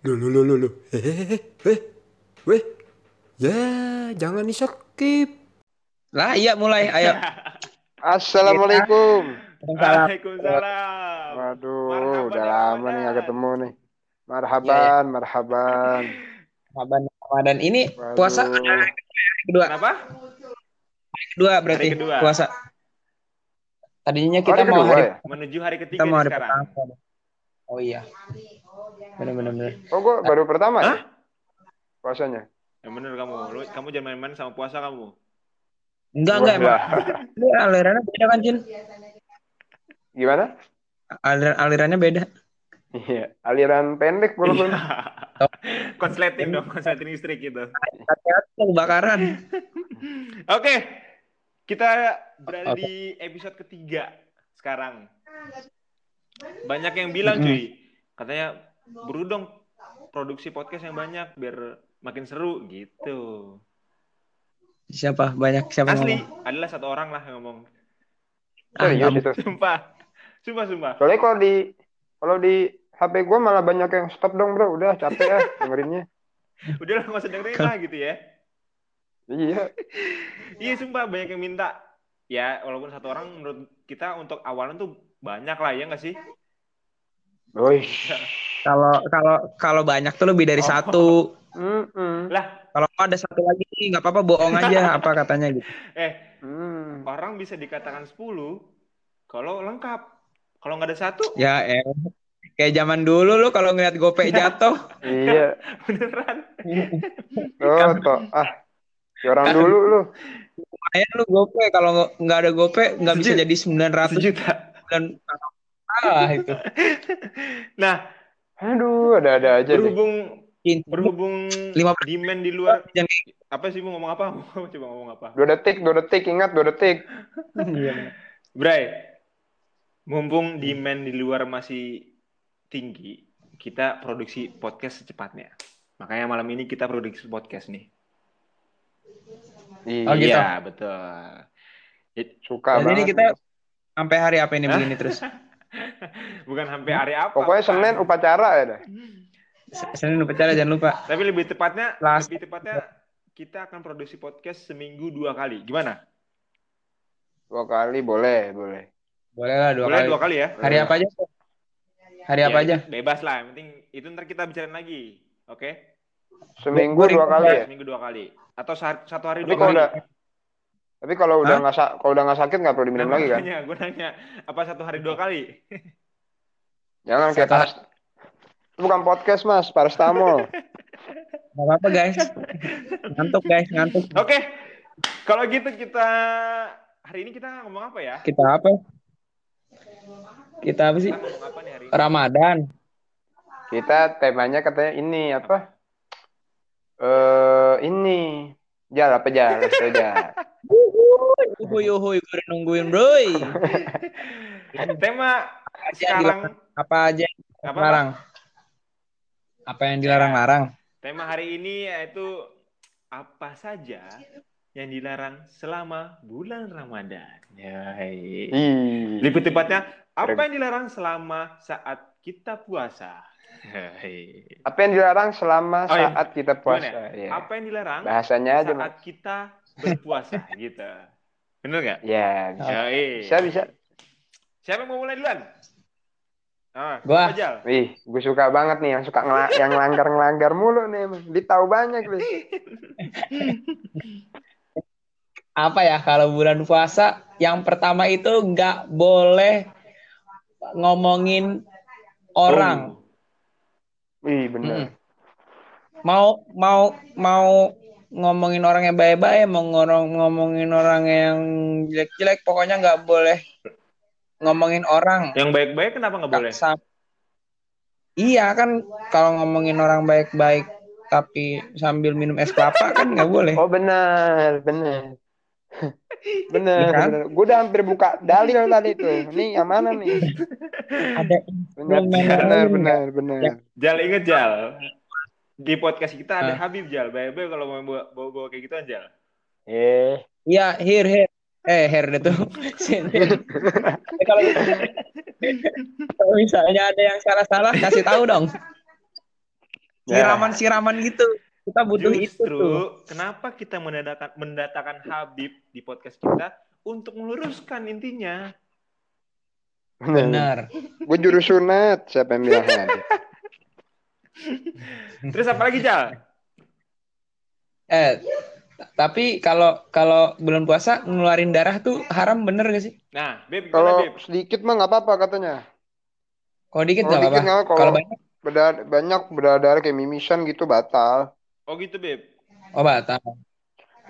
Loh, loh, loh, loh, loh. Hehehe, weh, weh. Ya, jangan di skip. Lah, iya mulai. Ayo. Assalamualaikum. Waalaikumsalam. Waduh, Marhaban udah lama nih gak ketemu nih. Marhaban, marhaban. Ramadan, Ramadan. Ini Waduh. puasa hari kedua. Kenapa? Hari kedua berarti Hari kedua. puasa. Tadinya kita Hari mau kedua hari, ya? Menuju hari ketiga kita mau hari sekarang. pertama. Oh iya. Benar benar benar. Oh, gua baru pertama Hah? ya? Puasanya. Yang bener kamu. Lu, kamu jangan main-main sama puasa kamu. Enggak enggak emang. Ini alirannya beda kan, Jin? Gimana? Aliran alirannya beda. Iya, aliran pendek walaupun. konsleting dong, konsleting listrik gitu. Hati-hati kebakaran. Oke, kita berada di episode ketiga sekarang. Banyak yang bilang cuy, katanya buru dong produksi podcast yang banyak biar makin seru gitu. Siapa? Banyak siapa Asli, ngomong? adalah satu orang lah yang ngomong. Ah, Serius nggak itu. Sumpah, sumpah, sumpah. Soalnya kalau di kalau di HP gua malah banyak yang stop dong, Bro. Udah capek ya dengerinnya. Udah lah, nggak usah dengerin lah gitu ya. Iya. Iya, sumpah banyak yang minta. Ya, walaupun satu orang menurut kita untuk awalan tuh banyak lah, ya nggak sih? Woi. Kalau kalau kalau banyak tuh lebih dari Oh. satu. Mm-mm. Kalau ada satu lagi nggak apa-apa bohong aja apa katanya gitu. Eh, Hmm. orang bisa dikatakan 10 kalau lengkap. Kalau nggak ada satu, Ya eh. Kayak zaman dulu lu kalau ngeliat gopek jatuh. Iya. beneran. Oh, toh. Ah. Orang dulu lu. Lumayan lu gope kalau nggak- ada gope nggak bisa jadi 900 Sejuta. dan ah itu. Nah, Aduh, ada-ada aja deh. berhubung Intinya berhubung Lima demand di luar jangan- apa sih mau ngomong apa? Coba ngomong apa? Dua detik, dua detik, ingat dua detik. Iya. Bray, mumpung demand di luar masih tinggi, kita produksi podcast secepatnya. Makanya malam ini kita produksi podcast nih. Oh, gitu. Iya, betul. Suka Jadi ini banget. kita sampai hari apa ini begini terus? Bukan sampai hari apa. Pokoknya. Senin upacara ya dah. Senin upacara jangan lupa. Tapi lebih tepatnya, Last- lebih tepatnya kita akan produksi podcast seminggu dua kali. Gimana? Dua kali boleh, boleh. Boleh lah dua Boleh kali. dua kali ya? Hari apa aja? Hari apa Ya, aja? Bebas lah. Yang penting itu ntar kita bicarain lagi. Oke? Seminggu Gua- dua kali ya. Seminggu dua kali. Atau satu hari Tapi dua kalau kali. udah tapi kalau udah nggak sa- kalau udah nggak sakit nggak perlu diminum Nah, lagi kan? makanya gue nanya, apa satu hari dua kali? Jangan kayak Satu- paras. Itu bukan podcast mas, paracetamol. Gak apa-apa guys. Ngantuk guys, ngantuk. Oke, kalau gitu kita hari ini kita ngomong apa ya? Kita apa? Kita apa sih? Kita ngomong apa nih hari ini? Ramadan. Kita temanya katanya ini apa? Eh ini jal apa jal? Saya jal. Yuhu yuhu gue udah nungguin bro. Tema sekarang Apa aja yang apa? dilarang? Apa yang dilarang-larang? Tema hari ini yaitu apa saja yang dilarang selama bulan Ramadan. Ya, hei. Ih. Lebih tepatnya, apa yang dilarang selama saat kita puasa? Hei. Apa yang dilarang selama Oh, iya. saat kita Gimana puasa? ya? Ya. Apa yang dilarang Bahasanya aja mas. saat kita berpuasa gitu. Bener nggak? Ya bisa. Ya. Bisa bisa. Siapa yang mau mulai duluan? Ah, Gua. Apa, Jal? Wih, gue suka banget nih yang suka ngela- yang langgar ngelanggar mulu nih. emang. Dia tahu banyak nih. Apa ya kalau bulan puasa? Yang pertama itu nggak boleh ngomongin orang. Wih bener. Mau mau mau ngomongin orang yang baik-baik, mau ngorong ngomongin orang yang jelek-jelek, pokoknya nggak boleh ngomongin orang. Yang baik-baik kenapa nggak boleh? Sam- Iya kan kalau ngomongin orang baik-baik tapi sambil minum es kelapa kan nggak boleh. Oh benar, benar. benar, Iya kan? benar. Gue udah hampir buka dalil tadi tuh. Nih yang mana nih? Ada benar, main. benar, benar. Ya. Jal inget Jal. Di podcast kita ada Ah. Habib Jal. Baik-baik kalau mau bawa, bawa, bawa kayak gitu Jal. Eh, Iya, here here. Eh, here deh tuh. Sini. Eh, kalau kalau misalnya ada yang salah-salah kasih tahu dong. Ya. Siraman-siraman gitu. Kita butuh itu Justru tuh. kenapa kita mendatangkan mendatangkan Habib di podcast kita untuk meluruskan intinya. Benar. Gue juru sunat. Siapa yang bilang? Terus apa lagi Jal? Eh, tapi kalau kalau bulan puasa ngeluarin darah tuh haram bener gak sih? Nah, Beb, gimana Kalau Beb? sedikit mah nggak apa-apa katanya. Kalau dikit Kalau nggak dikit apa-apa. Kalau kalau banyak, Berdarah, banyak berdarah kayak mimisan gitu batal. Oh gitu Beb. oh batal.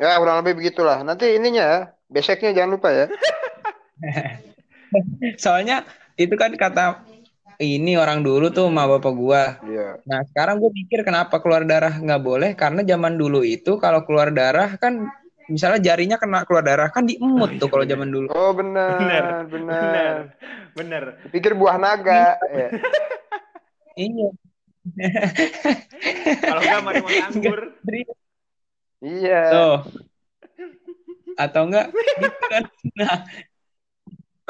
Ya kurang lebih begitulah. Nanti ininya ya, beseknya jangan lupa ya. Soalnya itu kan kata ini orang dulu tuh sama bapak gua. Iya. Nah sekarang gue mikir kenapa keluar darah nggak boleh? Karena zaman dulu itu kalau keluar darah kan misalnya jarinya kena keluar darah kan diemut Oh, iya tuh kalau bener. zaman dulu. Oh benar, Benar, benar. Bener. Bener. Pikir buah naga. ya. Iya. Kalau enggak mari makan anggur. Iya. Tuh. Atau enggak gitu kan. Nah,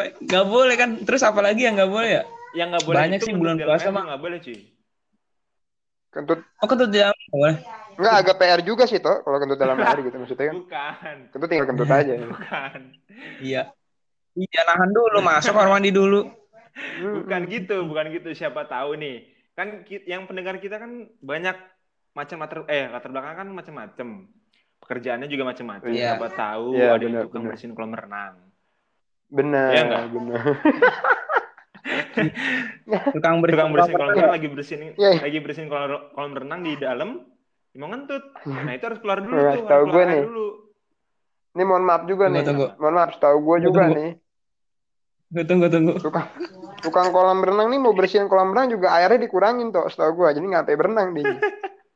nggak boleh kan. Terus apa lagi yang nggak boleh ya? Yang nggak boleh Banyak sih bulan puasa mah. nggak boleh cuy. Kentut Oh kentut dalam nggak boleh. enggak agak PR juga sih toh kalau kentut dalam air gitu maksudnya kan. Bukan. Kentut tinggal kentut aja. Bukan. Iya. Iya nahan dulu masuk kamar mandi dulu. Bukan gitu, bukan gitu. Siapa tahu nih. Kan yang pendengar kita kan banyak macam latar eh latar belakang kan macam-macam. Pekerjaannya juga macam-macam. Iya. Siapa tahu Iya, ada yang benar, tukang benar. bersihin kolam renang. Benar, Iya nggak? benar. Tukang bersih. Tukang bersihin kolam renang lagi bersihin Iya. lagi bersihin kolam, kolam renang di dalam mau ngentut. Nah, itu harus keluar dulu Nggak, tuh, tahu harus keluar gue nih. dulu. Ini mohon maaf juga Tunggu, nih. tunggu. Mohon maaf, setahu gue juga tunggu. nih. Gue tunggu tunggu. Tukang tukang kolam renang nih mau bersihin kolam renang juga airnya dikurangin toh, setahu gue. Jadi nggak sampai berenang dia.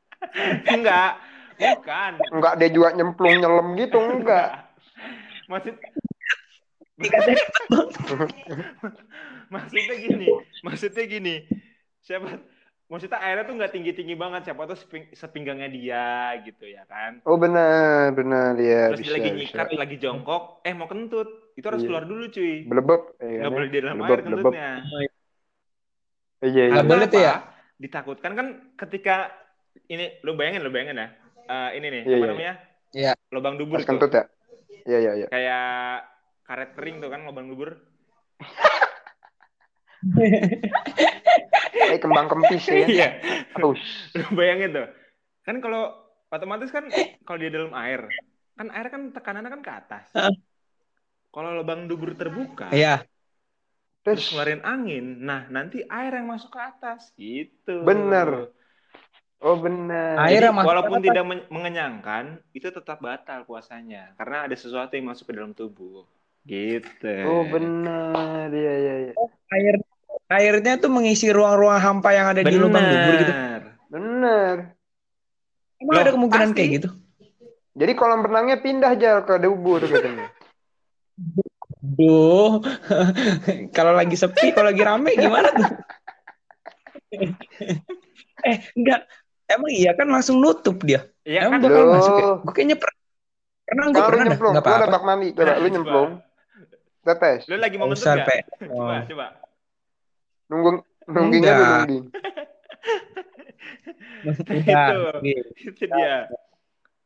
Enggak. Bukan. Enggak dia juga nyemplung nyelam gitu, enggak. Maksud maksudnya gini, maksudnya gini. Siapa maksudnya airnya tuh nggak tinggi-tinggi banget, siapa tuh seping- sepinggangnya dia gitu ya kan. Oh benar, benar ya Terus bisa. dia lagi bisa. nyikat, lagi jongkok, eh mau kentut. Itu harus Iya. keluar dulu cuy. Belebeb, ya Nggak kan, boleh ya? di dalam air kentutnya. Iya, iya. Nggak Karena boleh tuh apa? ya? Ditakutkan kan ketika ini lu bayangin, lu bayangin ya. Eh, ini nih, Iya, apa iya. namanya? Iya. Lubang dubur Pas tuh. kentut ya. Iya, iya, iya. Kayak karet kering tuh kan lubang dubur. Eh kembang kempis ya. Iya. Terus. Lu bayangin tuh. Kan kalau otomatis kan kalau di dalam air, kan air kan tekanannya kan ke atas. Kalau lubang dubur terbuka, Iya. terus ngeluarin angin, nah nanti air yang masuk ke atas gitu. Bener. Oh benar. Air Jadi, yang masuk ke walaupun tidak men- mengenyangkan, itu tetap batal puasanya karena ada sesuatu yang masuk ke dalam tubuh. Gitu. Oh benar. Iya, iya, iya. Air airnya tuh mengisi ruang-ruang hampa yang ada di lubang dubur gitu. Bener. Benar. Emang Loh, ada kemungkinan pasti. kayak gitu? Jadi kolam renangnya pindah aja ke dubur katanya. Duh, kalau lagi sepi, kalau lagi rame gimana tuh? eh, enggak. Emang iya kan langsung nutup dia. Iya Emang kan? bakal Loh. masuk ya? Gue kayaknya pernah. Pernah gue Kalau lu pernah dah. nyemplung, Enggak lu ada apa-apa. bak mandi. Coba lu nyemplung. Kita tes. Lu lagi mau nggak? Pe. Coba, Oh. coba. Nunggu nunggingnya lu nungging. Enggak. Itu. Itu dia.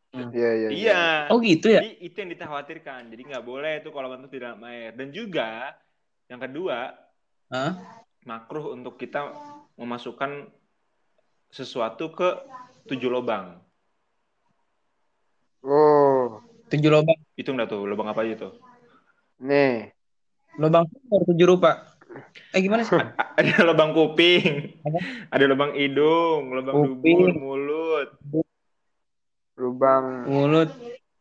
Iya, iya. Iya. Oh gitu ya? Jadi itu yang dikhawatirkan. Jadi nggak boleh itu kalau ngentut di dalam air. Dan juga yang kedua, Hah? makruh untuk kita memasukkan sesuatu ke tujuh lubang. Oh, Tujuh lubang. Hitung dah tuh, lubang apa aja tuh? nih. Lubang sumur tujuh rupa. Eh gimana sih? Ada lubang kuping, ada lubang hidung, lubang Kuping. dubur, mulut, Lubang, Mulut,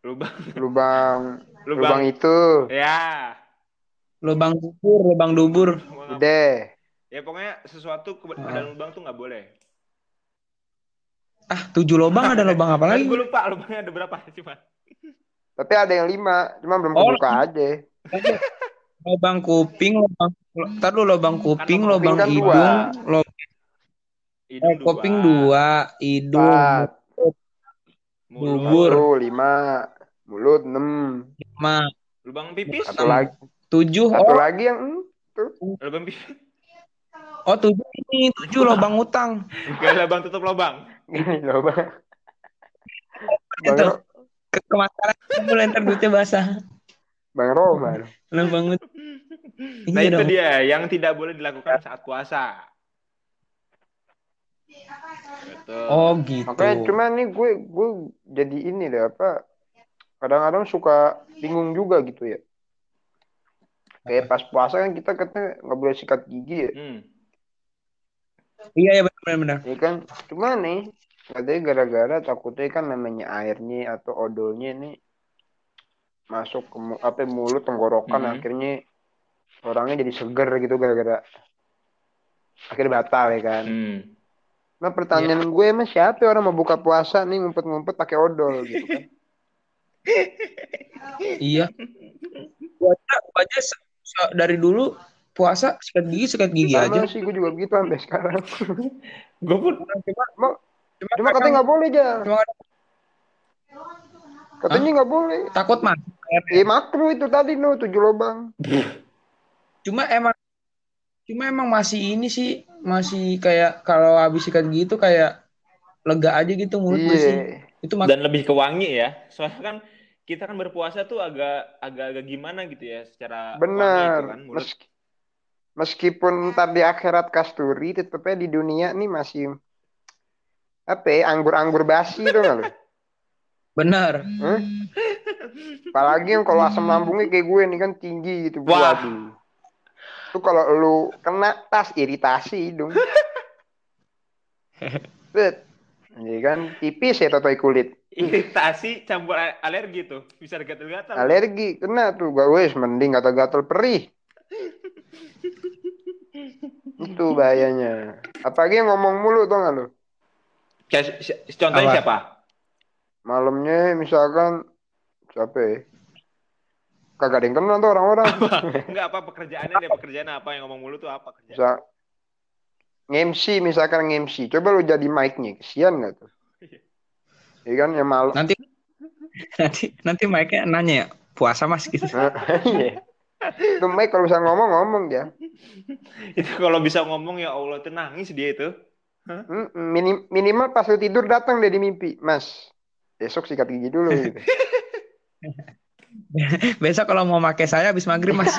lubang lubang, lubang lubang itu. ya. lubang dubur, lubang dubur. Udah. Ya pokoknya sesuatu Ah. dalam lubang tuh nggak boleh. Ah, tujuh lubang ada lubang apa lagi? Gue lupa lubangnya ada berapa cuma. Tapi ada yang lima, cuma belum Oh, kebuka aja. Lubang kuping, lubang Ntar lu lubang kuping, lubang lubang kan hidung, dua. lubang Hidung eh, kuping dua, hidung, Empat, satu, lima, mulut enam, lima, lubang pipis, satu Enam. lagi, tujuh. satu Oh, lagi yang hmm, lubang pipis. oh tujuh ini, tujuh lubang utang. Gak ada lubang tutup lubang. Loh, Bang. Ke kemasaran mulai ntar duitnya basah. Bang Roman. Lu banget. Nah Iya itu dong. dia yang tidak boleh dilakukan saat puasa. Betul. Oh gitu. Makanya cuman nih gue gue jadi ini deh apa kadang-kadang suka bingung juga gitu ya. Kayak pas puasa kan kita katanya nggak boleh sikat gigi ya. Hmm. Iya ya benar benar. Ya kan, cuma nih katanya gara-gara takutnya kan namanya airnya atau odolnya nih masuk ke apa mulut tenggorokan Mhm. akhirnya orangnya jadi seger gitu gara-gara akhirnya batal ya kan. Hmm. Nah pertanyaan gue emang siapa orang mau buka puasa nih ngumpet-ngumpet pakai odol gitu kan? Iya. Gua aja, aja dari dulu puasa sikat gigi sikat gigi aja. Sama sih gue juga begitu sampai sekarang. Gue pun Cuma, Cuma, cuma, katanya nggak boleh aja. cuma Katanya nggak boleh. takut mah. Eh makro itu tadi no tujuh lubang. Cuma emang cuma emang masih ini sih masih kayak kalau habis sikat gigi tuh kayak lega aja gitu mulut masih. Iya. Itu mak dan lebih ke wangi ya. Soalnya kan kita kan berpuasa tuh agak agak-agak gimana gitu ya secara Benar. kan mulut. Meski- meskipun ntar di akhirat kasturi, tetapnya di dunia nih masih apa ya, anggur-anggur basi tuh nggak lu? bener. Hah? Apalagi yang kalau asam lambungnya kayak gue nih kan tinggi gitu. Wah. Waduh. Tuh kalau lu kena tas iritasi dong. Bet. Jadi kan tipis ya totoy kulit. Iritasi campur alergi tuh bisa gatal-gatal. Alergi kena tuh gak wes mending gatal-gatal perih. Itu bahayanya. Apalagi ngomong mulu tuh nggak lu? Contohnya Apa? siapa? Malamnya misalkan siapa ya? Kagak ada yang kenal tuh orang-orang. Enggak apa pekerjaannya dia pekerjaan apa yang ngomong mulu tuh apa kerjaan? Bisa nge-MC misalkan nge-MC. Coba lu jadi mic-nya. Kesian gak tuh? Iya kan yang malu. Nanti nanti nanti mic-nya nanya ya, puasa Mas gitu. Iya. Itu mic kalau bisa ngomong ngomong ya. Itu kalau bisa ngomong ya Allah tuh nangis dia itu. Mm, minim- minimal pas lu tidur datang deh di mimpi, Mas. Besok sikat gigi dulu gitu. Besok kalau mau pakai saya habis maghrib Mas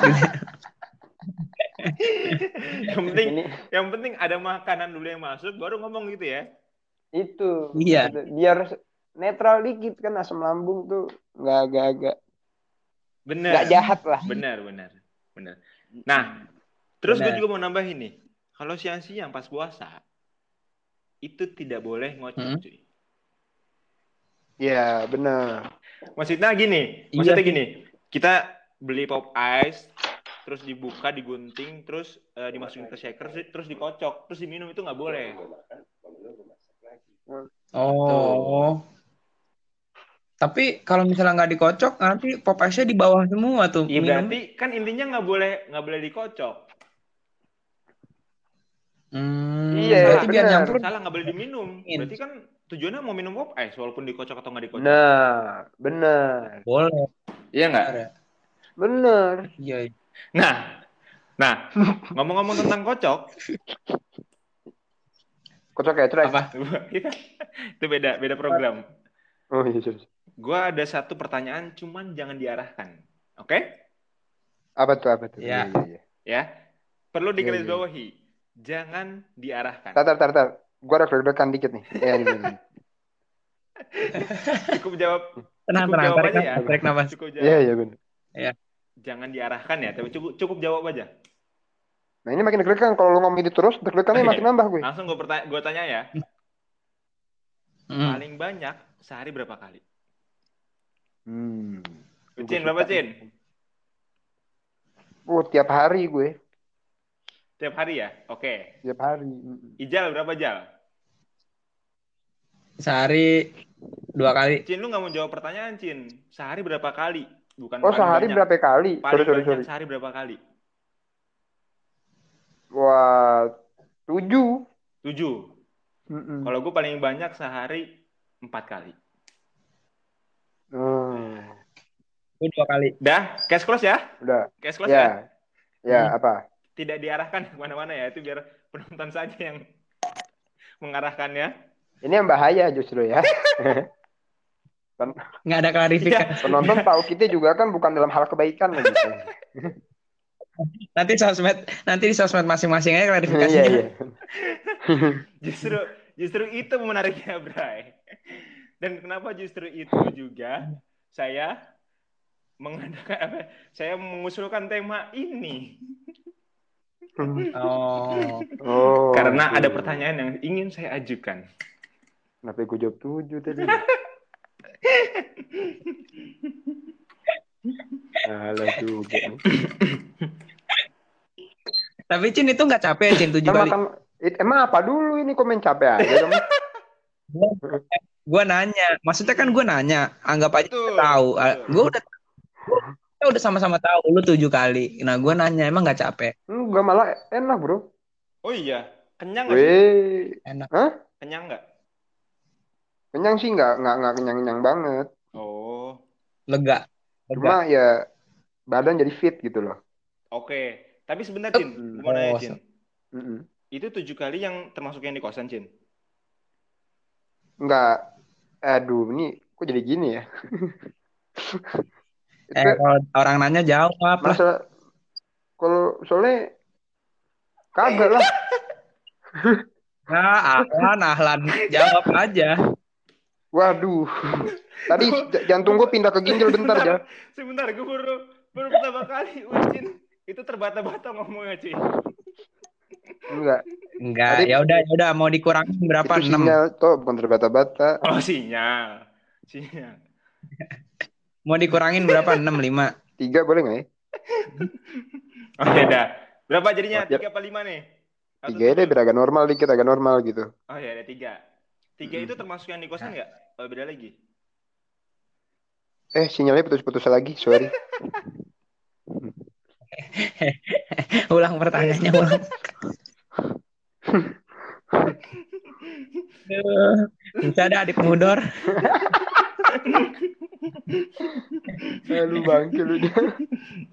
yang penting Ini yang penting ada makanan dulu yang masuk baru ngomong gitu ya. itu. Iya. Biar netral dikit kan asam lambung tuh nggak agak-agak Bener. nggak jahat lah. Benar, benar. Benar. Nah, terus gue juga mau nambah ini. Kalau siang-siang pas puasa itu tidak boleh ngocok, Hmm. cuy. Iya, benar. Maksudnya gini, Iya maksudnya gini. Kita beli pop ice terus dibuka, digunting, terus eh, dimasukin ke shaker, terus dikocok, terus diminum itu nggak boleh. Oh. Tapi kalau misalnya nggak dikocok, nanti pop ice-nya di bawah semua tuh. Iya berarti kan intinya nggak boleh nggak boleh dikocok. Hmm, Iya, berarti biar nyampur. Salah nggak boleh diminum. Min. Berarti kan tujuannya mau minum pop ice walaupun dikocok atau nggak dikocok. Nah, benar. Boleh. Iya nggak? Benar ya? Iya. iya. Nah, nah ngomong-ngomong tentang kocok, Kocok kayak track. Apa? itu beda beda program. Oh iya, iya. Gua ada satu pertanyaan, cuman jangan diarahkan, oke? Apa tuh, apa tuh? Iya. Iya, iya. Ya, perlu Iya, digarisbawahi, jangan diarahkan. Tar, tar, tar, tar. Gua ada deg-degan dikit nih. Iya, ini, ini. Cukup jawab, Tenang, cukup tenang. jawab Tarik aja ya. tarik nafas. Cukup Iya, jawab. iya benar. Jangan diarahkan ya, tapi cukup cukup jawab aja. Nah ini makin deg-degan kalau lu ngomong itu terus, deg-degannya makin nambah gue. Langsung gue pertanya, gue tanya ya, Hmm. paling banyak sehari berapa kali? Hmm. Cin, berapa Cin? Oh, tiap hari gue. Tiap hari ya? Oke. Tiap hari. Mm. Ijal berapa jal? Sehari dua kali. Cin, lu nggak mau jawab pertanyaan, Cin. Sehari berapa kali? Bukan Oh, sehari banyak. berapa kali? Paling Sorry, sorry, sorry. sehari berapa kali? Wah, tujuh. Tujuh. Mm-mm. Kalau gue paling banyak sehari empat kali. Hmm. Gue dua kali. Dah, cash close ya? Udah. Cash close ya? Ya. Ya, Hmm. apa? Tidak diarahkan ke mana-mana ya. Itu biar penonton saja yang mengarahkannya. Ini yang bahaya justru ya. Nggak ada klarifikasi. Penonton tahu kita juga kan bukan dalam hal kebaikan gitu. Nanti sosmed, nanti di sosmed masing-masing aja Iya klarifikasinya. iya. Justru justru itu menariknya, Bray. Dan kenapa justru itu juga saya mengadakan apa? Saya mengusulkan tema ini Oh, Oh. karena gitu. ada pertanyaan yang ingin saya ajukan. Kenapa gue jawab tujuh tadi? Alah juga. tapi Cin itu nggak capek ya, Cin tujuh kali. emang apa dulu ini komen capek aja dong. Gue nanya, maksudnya kan gue nanya, anggap aja Betul, tahu. Gue udah, gua- kita udah sama-sama tahu. Lu tujuh kali. Nah, gue nanya, emang nggak capek? Enggak malah enak bro. Oh iya, kenyang nggak sih? Enak. Kenyang nggak? kenyang sih nggak nggak nggak kenyang kenyang banget. Oh, Lega. Lega. Cuma ya badan jadi fit gitu loh. oke. Tapi sebentar, Cin. Gue mau nanya, Cin. Mm-mm. Itu tujuh kali yang termasuk yang di kosan, Cin? Enggak. Aduh, ini kok jadi gini ya? Eh, kalau orang nanya jawab lah. masa kalau soalnya kagak lah. Nah, ahlan, ahlan. Jawab aja. Waduh. Tadi jantung gue pindah ke ginjal bentar ya. Sebentar, gue baru, baru pertama kali Ucin itu terbata-bata ngomongnya, Cin. Enggak. Enggak, Tadi- ya udah, ya udah mau dikurangin berapa? Itu 6. sinyal toh bukan terbata-bata. Oh, sinyal. Sinyal. Mau dikurangin berapa? 6, 5. Tiga boleh nggak ya? Oh, beda. Berapa jadinya? Ya. Tiga apa lima nih? Tiga ya deh biar agak normal dikit, agak normal gitu. Oh ya, ada tiga. Tiga itu termasuk yang di kosan nggak? Oh, beda lagi. Eh, sinyalnya putus-putus lagi, sorry. ulang pertanyaannya, ulang. Bisa ada adik mudor. Eh, lu bangke lu dia.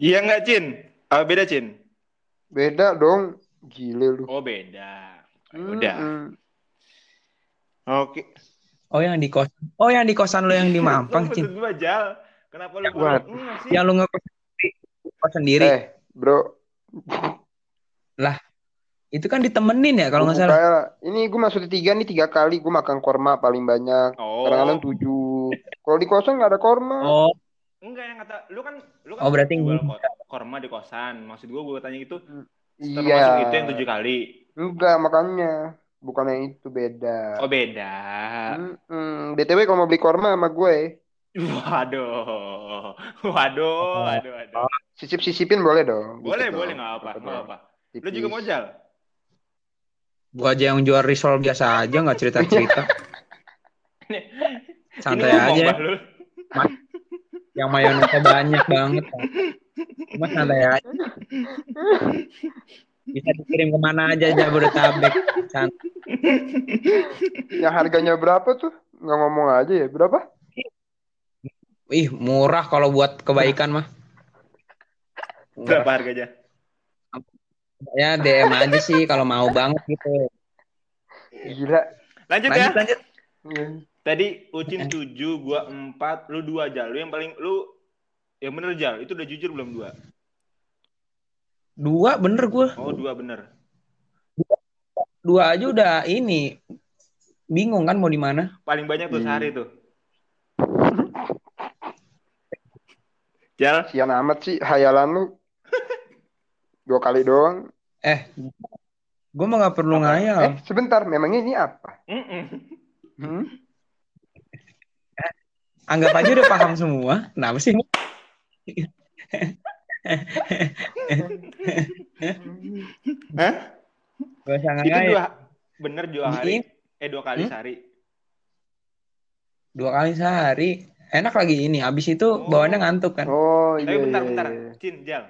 Iya nggak, Cin? Oh, beda, Cin? Beda dong. Gile lu. Oh, beda. Udah. Mm-mm. Oke. Oh, yang di kos. Oh, yang di kosan lo yang di Mampang, Cin. Gua, Jal. Kenapa lu sih? Yang lo ngekos sendiri. Kos sendiri. Eh, bro. Itu kan ditemenin ya kalau nggak salah. kayak- ini gue masuk di tiga nih tiga kali gue makan korma paling banyak. Oh. Kadang-kadang tujuh. Kalau di kosan nggak ada korma. Oh, Enggak yang kata lu kan lu kan Oh, berarti jual korma di kosan. Maksud gua gua tanya itu termasuk iya. itu yang tujuh kali. Enggak makanya. Bukan yang itu beda. Oh, beda. Mm-mm. BTW kalau mau beli korma sama gue, Waduh. Waduh, waduh, waduh. sisip-sisipin boleh dong. Boleh, Dikit boleh dong. nggak apa, nggak dong. apa. Lu Tipis. juga mau jal? gua aja yang jual risol biasa aja nggak cerita-cerita. Santai Ini ngomong, aja. Yang mayonesnya banyak banget. Cuma santai aja. Bisa dikirim ke mana aja Jabodetabek. Santai. Yang harganya berapa tuh? Nggak ngomong aja ya. Berapa? Ih, murah kalau buat kebaikan mah. Murah. Berapa harganya? Ya DM aja sih kalau mau banget gitu. Gila. Lanjut, Lanjut, ya. lanjut. Tadi Ucin 7, gua 4, lu 2 Jal. Lu yang paling lu yang bener Jal, itu udah jujur belum 2? Dua bener gue. Oh, 2 bener. Dua aja udah ini. Bingung kan mau di mana? Paling banyak tuh Hmm. sehari tuh. Jal, Sian amat sih hayalan lu. Dua kali doang. Eh, gue mah nggak perlu Apa? ngayal. Eh, sebentar. Memangnya ini apa? Mm-mm. Hmm? Anggap aja udah paham semua. Kenapa sih? Hah? Gak usah Itu dua bener dua hari. Ini- Eh dua kali Hmm? sehari. Dua kali sehari. Enak lagi ini. Abis itu Oh. bawaannya ngantuk kan. Oh iya. Tapi bentar iya, bentar, iya. Cin, Jal.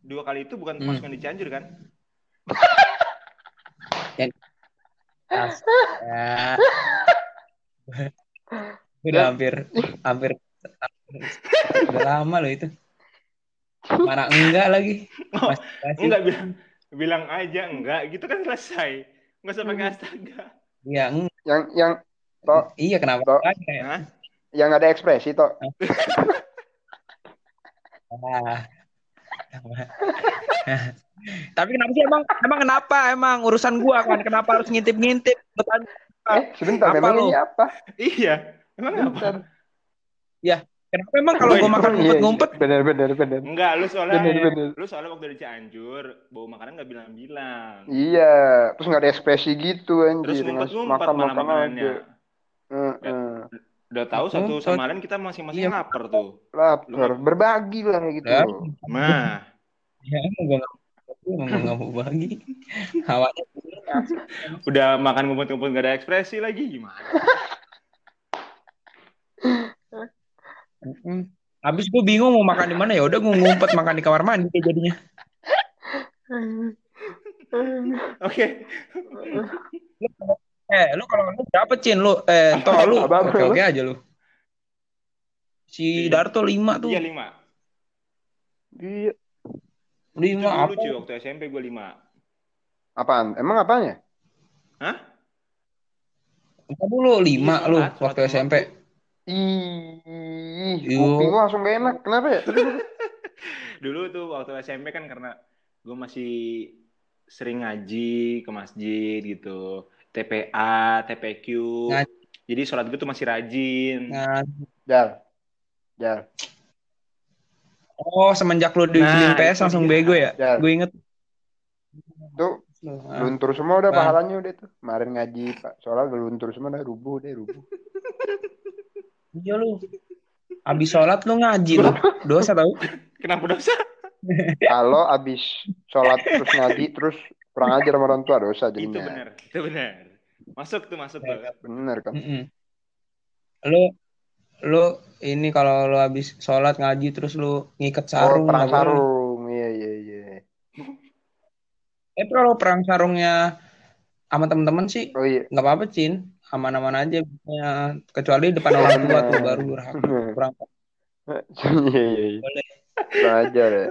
Dua kali itu bukan Hmm. masukan di Cianjur kan? Ya. udah hampir, hampir, udah lama loh itu. Mana enggak lagi? Oh, Masih- Enggak bilang bilang aja enggak gitu kan selesai. Enggak usah pakai Hmm. astaga. Iya, Yang yang Tok. iya kenapa? Kayak, Hah? yang ada ekspresi toh. ah. Tapi kenapa sih emang emang kenapa emang urusan gua kan kenapa harus ngintip-ngintip Bertanya, Eh, sebentar, Apa memang lu? ini apa? Iya. Emang apa? Sebentar. kenapa emang kalau gua makan Iya, ngumpet-ngumpet Bener, bener, bener. Enggak, lu soalnya Bener, bener. lu soalnya waktu di Cianjur bawa makanan nggak bilang-bilang. Iya, terus nggak ada ekspresi gitu Terus anjir. Ngas- ngumpet-ngumpet malah makan-makan makanannya. aja. Heeh. Udah tahu satu sama lain kita masing-masing Iya. lapar tuh. Lapar, berbagi lah kayak gitu. Ya. Mah, ya emang gua nggak mau bagi hawanya udah makan ngumpet-ngumpet nggak ada ekspresi lagi gimana? Mm. Habis gue bingung mau makan di mana ya udah gue ngumpet makan di kamar mandi kayak jadinya. Oke. Eh, lu kalau lu berapa Cin lu? Eh, toh lu oke oke aja lu. Si Darto lima tuh. Iya lima. Iya. Itu Lima apa? cuy waktu SMP gue lima. Apaan? Emang apanya? Hah? Apa dulu lima Iya, lu sholat, waktu SMP? Ih, kuping gua langsung gak enak. Kenapa ya? Dulu tuh waktu SMP kan karena gue masih sering ngaji ke masjid gitu. TPA, TPQ. Ngaji. Jadi sholat gue tuh masih rajin. Nah, Jal. Jal. oh semenjak lu dibeliin Nah, PS langsung dia. bego ya? Gue inget. Tuh, Ah, luntur semua udah Bang. pahalanya udah tuh. Kemarin ngaji, Pak. Soalnya udah luntur semua udah rubuh deh, rubuh. Iya lu. Abis sholat lu ngaji lu. Dosa tau? Kenapa dosa? Kalau abis sholat terus ngaji, terus kurang ajar sama orang tua dosa Itu jadinya. benar. Itu benar. Masuk tuh, masuk tuh. Bener kan? Mm-mm. Lu lu ini kalau lu habis sholat ngaji terus lu ngiket sarung oh, perang sarung. Iya, iya, iya. Eh kalau perang sarungnya sama temen-temen sih Oh iya. nggak apa-apa Cin aman-aman aja Ya, kecuali depan orang tua tuh baru durhaka kurang Iya, iya, iya. boleh Kurang ajar ya.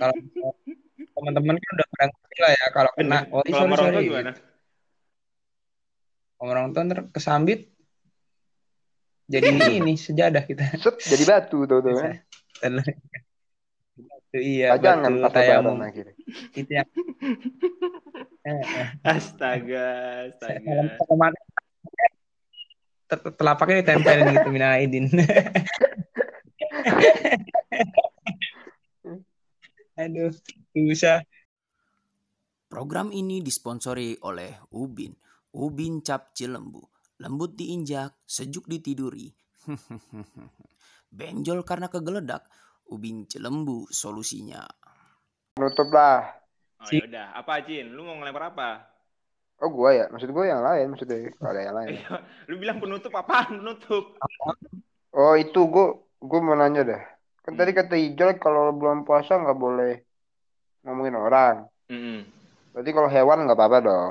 kalau teman-teman kan udah pada ngerti lah ya kalau kena oh Kalau sorry sama orang tua gimana? Orang tua ntar kesambit jadi ini sejadah kita Set, jadi batu tuh tuh. Iya Pajangan betul tayamum itu yang. Astaga, astaga. telapaknya ditempelin gitu minal aidin aduh bisa Program ini disponsori oleh Ubin. Ubin Cap Cilembu. Lembut diinjak, sejuk ditiduri. Benjol karena kegeledak. Ubin Cilembu solusinya. Nutup lah. Oh ya udah, apa Cin? Lu mau ngelempar apa? Oh gua ya, maksud gua yang lain maksudnya ada yang lain. Eh, lu bilang penutup apaan? Penutup. Oh itu gua gua mau nanya dah. Kan tadi kata Ijal kalau bulan puasa nggak boleh ngomongin orang. Mm-mm. Berarti kalau hewan nggak apa-apa dong.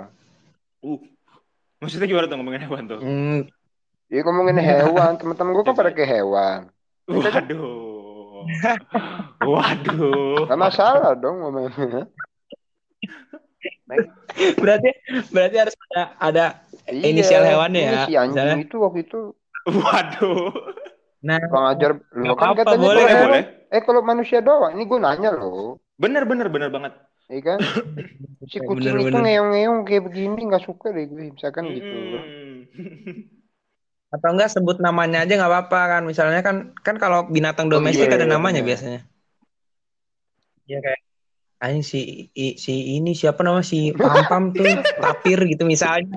Uh. Maksudnya gimana tuh ngomongin hewan tuh? Hmm, Iya ngomongin hewan, teman-teman gua kan pada ke hewan. Waduh. Waduh. Gak masalah dong ngomongin. berarti berarti harus ada ada Iya, Inisial hewannya ini ya, Si anjing misalnya. itu waktu itu Waduh. nah kurang ajar. Lo Nggak kan apa-apa, katanya boleh, kalau boleh. Eh kalau manusia doang, ini gua nanya loh. Bener bener bener banget. Iya kan? Si kucing Bener, itu bener. ngeong-ngeong kayak begini nggak suka deh gue, misalkan gitu. Atau enggak sebut namanya aja nggak apa-apa kan misalnya kan kan kalau binatang Oh, domestik iya, ada iya, namanya bener. biasanya ya kayak Anjing si i- si ini siapa nama si Pam-Pam tuh tapir gitu misalnya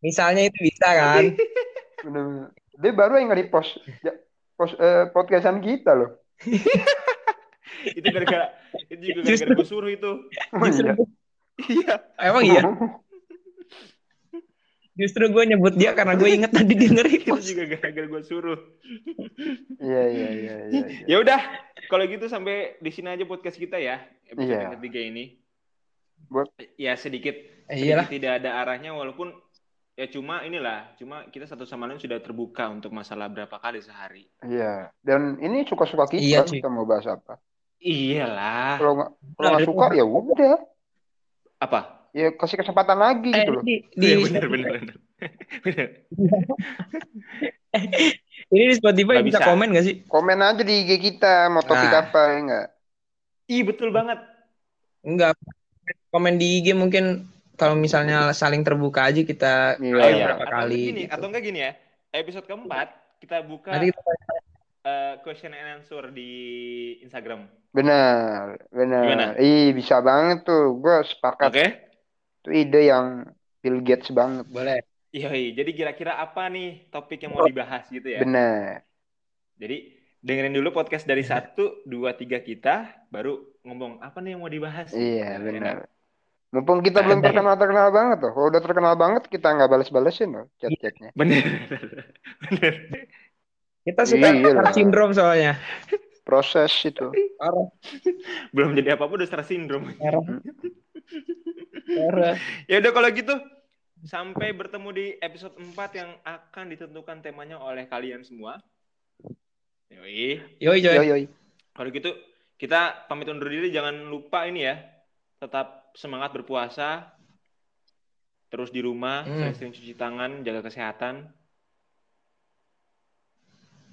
misalnya itu bisa kan Bener-bener. Dia baru yang nge-repost ya, post, eh, podcastan kita loh. itu gara-gara itu juga gara-gara gue suruh itu. Oh, iya. Iya. emang iya justru gue nyebut dia karena gue inget tadi dia Itu nge-repost juga gara-gara gue suruh. Iya iya iya iya. iya. Ya udah, kalau gitu sampai di sini aja podcast kita ya. Episode yang ketiga ini. Buat- ya sedikit Eh, sedikit tidak ada arahnya walaupun ya cuma inilah, cuma kita satu sama lain sudah terbuka untuk masalah berapa kali sehari. Iya. Dan ini suka-suka kita Iya, cuy. kita mau bahas apa. Iyalah. Kalau nggak kalau nggak itu- suka ya udah. Apa? Ya kasih kesempatan lagi Eh, gitu loh. di, di, Iya benar benar benar. Benar. ini di Spotify Nggak bisa, bisa. komen gak sih? Komen aja di IG kita mau topik Nah. apa ya enggak? Ih betul banget. Enggak. Komen di IG mungkin kalau misalnya saling terbuka aja kita Iya. Oh iya. berapa Atau kali gini, gitu. atau enggak gini ya. Episode keempat kita buka Nanti kita eh, question and answer di Instagram. Benar, benar. Gimana? Ih, bisa banget tuh. Gue sepakat. Oke? Itu ide yang Bill Gates banget. boleh. Iya, jadi kira-kira apa nih topik yang mau dibahas gitu ya? Benar. Jadi dengerin dulu podcast dari satu, dua, tiga kita, baru ngomong apa nih yang mau dibahas. Iya, Nah, benar. Mumpung kita belum Ada. terkenal-terkenal banget tuh. Kalau udah terkenal banget, kita nggak balas-balesin loh chat-chatnya. Bener, bener. Kita suka Iya syndrome soalnya. Proses itu. Parah, Belum jadi apa-apa udah. Parah. Ya udah kalau gitu, sampai bertemu di episode 4 yang akan ditentukan temanya oleh kalian semua. Yoi. Yoi, Joy. Yoi, yoi. Kalau gitu kita pamit undur diri jangan lupa ini ya. Tetap semangat berpuasa. Terus di rumah, Hmm. sering-sering cuci tangan, jaga kesehatan.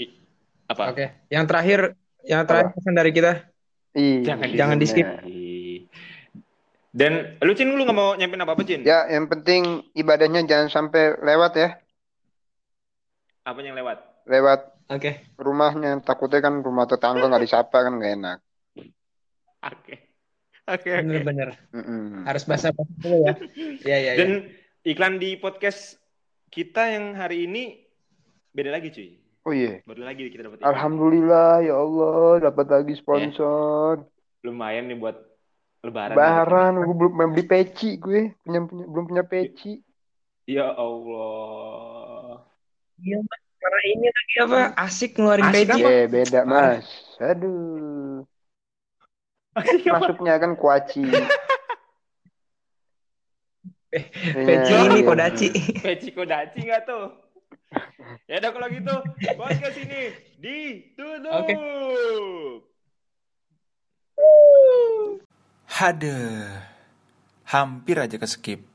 I- apa? Oke. Yang terakhir, yang terakhir pesan dari kita. Ih, Jangan Jangan benar. di-skip. Dan lu Cin lu nggak mau nyampein apa-apa Cin? Ya, yang penting ibadahnya jangan sampai lewat ya. Apa yang lewat? Lewat Oke. rumahnya. Takutnya kan rumah tetangga nggak disapa kan nggak enak. Oke. Oke, oke. Bener-bener. Mm-mm. Harus basa-basi dulu ya. Iya, iya, iya. Dan iklan di podcast kita yang hari ini beda lagi cuy. Oh iya. Baru lagi kita dapat. Alhamdulillah ya Allah dapat lagi sponsor. Lumayan nih buat lebaran. Lebaran, gue belum belum beli peci gue, punya, punya belum punya peci. Ya Allah. Iya, Mas. Karena ini lagi apa? Asik ngeluarin Asik peci. apa? Eh beda mas. Aduh. Masuknya kan kuaci. Eh, Iya, Peci iya, ini iya. kodaci. Peci kodaci nggak tuh? ya udah kalau gitu, podcast ini ditutup. Oke. Hadeh, hampir aja ke skip.